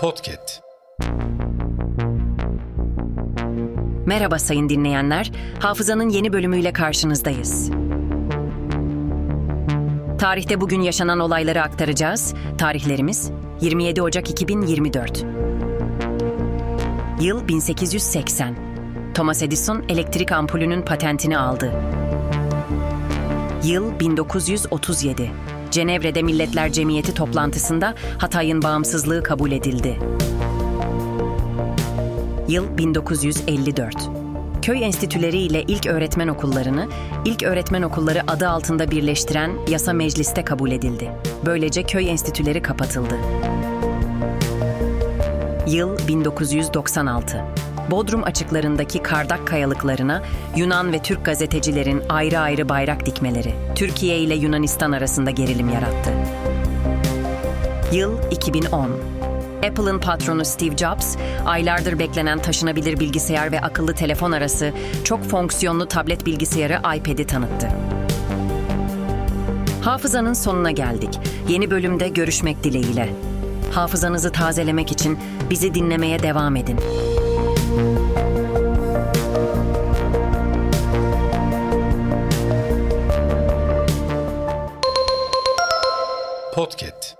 Podcast. Merhaba sayın dinleyenler. Hafızanın yeni bölümüyle karşınızdayız. Tarihte bugün yaşanan olayları aktaracağız. Tarihlerimiz 27 Ocak 2024. Yıl 1880. Thomas Edison elektrik ampulünün patentini aldı. Yıl 1937. Cenevre'de Milletler Cemiyeti toplantısında Hatay'ın bağımsızlığı kabul edildi. Yıl 1954. Köy enstitüleri ile ilk öğretmen okullarını, ilk öğretmen okulları adı altında birleştiren yasa mecliste kabul edildi. Böylece köy enstitüleri kapatıldı. Yıl 1996. Bodrum açıklarındaki kardak kayalıklarına Yunan ve Türk gazetecilerin ayrı ayrı bayrak dikmeleri Türkiye ile Yunanistan arasında gerilim yarattı. Yıl 2010. Apple'ın patronu Steve Jobs, aylardır beklenen taşınabilir bilgisayar ve akıllı telefon arası çok fonksiyonlu tablet bilgisayarı iPad'i tanıttı. Hafızanın sonuna geldik. Yeni bölümde görüşmek dileğiyle. Hafızanızı tazelemek için bizi dinlemeye devam edin. Podcast.